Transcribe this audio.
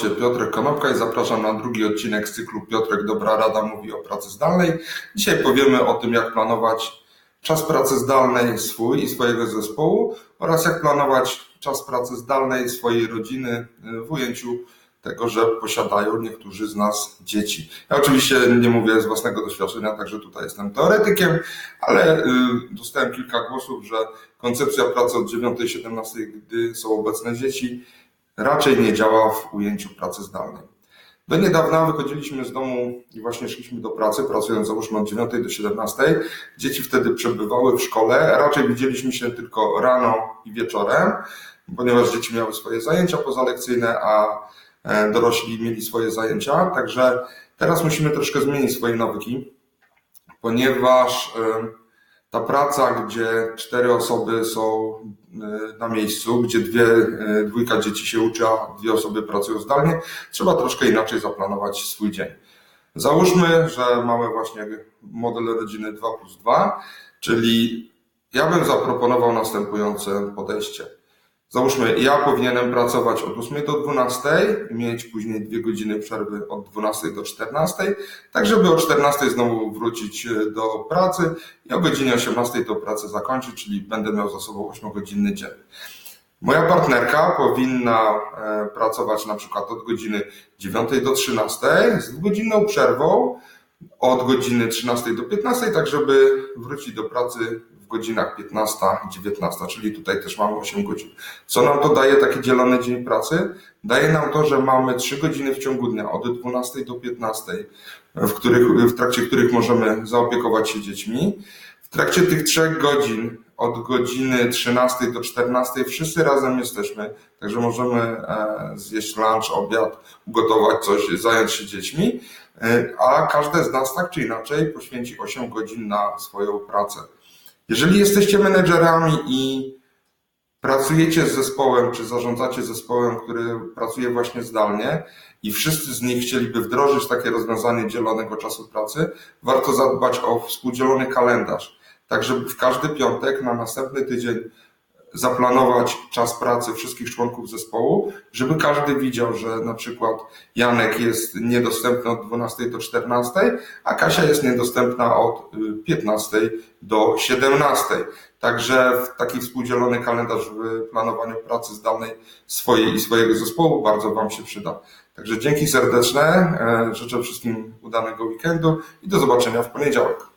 się Piotrek Konopka i zapraszam na drugi odcinek z cyklu Piotrek Dobra Rada mówi o pracy zdalnej. Dzisiaj powiemy o tym, jak planować czas pracy zdalnej swój i swojego zespołu oraz jak planować czas pracy zdalnej swojej rodziny w ujęciu tego, że posiadają niektórzy z nas dzieci. Ja oczywiście nie mówię z własnego doświadczenia, także tutaj jestem teoretykiem, ale y, dostałem kilka głosów, że koncepcja pracy od 9-17, gdy są obecne dzieci, raczej nie działa w ujęciu pracy zdalnej. Do niedawna wychodziliśmy z domu i właśnie szliśmy do pracy, pracując załóżmy od 9 do 17. Dzieci wtedy przebywały w szkole, raczej widzieliśmy się tylko rano i wieczorem, ponieważ dzieci miały swoje zajęcia pozalekcyjne, a e, dorośli mieli swoje zajęcia. Także teraz musimy troszkę zmienić swoje nawyki, ponieważ e, ta praca, gdzie cztery osoby są e, na miejscu, gdzie dwie, e, dwójka dzieci się uczy, a dwie osoby pracują zdalnie, trzeba troszkę inaczej zaplanować swój dzień. Załóżmy, że mamy właśnie model rodziny 2 plus 2, czyli ja bym zaproponował następujące podejście. Załóżmy, ja powinienem pracować od 8 do 12, mieć później dwie godziny przerwy od 12 do 14, tak żeby o 14 znowu wrócić e, do pracy i o godzinie 18 tę pracę zakończyć, czyli będę miał za sobą 8-godzinny dzień. Moja partnerka powinna e, pracować na przykład od godziny 9 do 13 z dwugodzinną przerwą od godziny 13 do 15, tak żeby wrócić do pracy godzinach 15 i 19, czyli tutaj też mamy 8 godzin. Co nam to daje taki dzielony dzień pracy? Daje nam to, że mamy 3 godziny w ciągu dnia od 12 do 15, w, których, w trakcie których możemy zaopiekować się dziećmi. W trakcie tych 3 godzin od godziny 13 do 14 wszyscy razem jesteśmy, także możemy e, zjeść lunch, obiad, ugotować coś, zająć się dziećmi, e, a każde z nas tak czy inaczej poświęci 8 godzin na swoją pracę. Jeżeli jesteście menedżerami i pracujecie z zespołem, czy zarządzacie zespołem, który pracuje właśnie zdalnie i wszyscy z nich chcieliby wdrożyć takie rozwiązanie dzielonego czasu pracy, warto zadbać o współdzielony kalendarz, tak żeby w każdy piątek na następny tydzień zaplanować czas pracy wszystkich członków zespołu, żeby każdy widział, że na przykład Janek jest niedostępny od 12 do 14, a Kasia jest niedostępna od 15 y, do 17. Także taki współdzielony kalendarz w planowaniu pracy zdalnej swojej i swojego zespołu bardzo Wam się przyda. Także dzięki serdeczne, e, życzę wszystkim udanego weekendu i do zobaczenia w poniedziałek.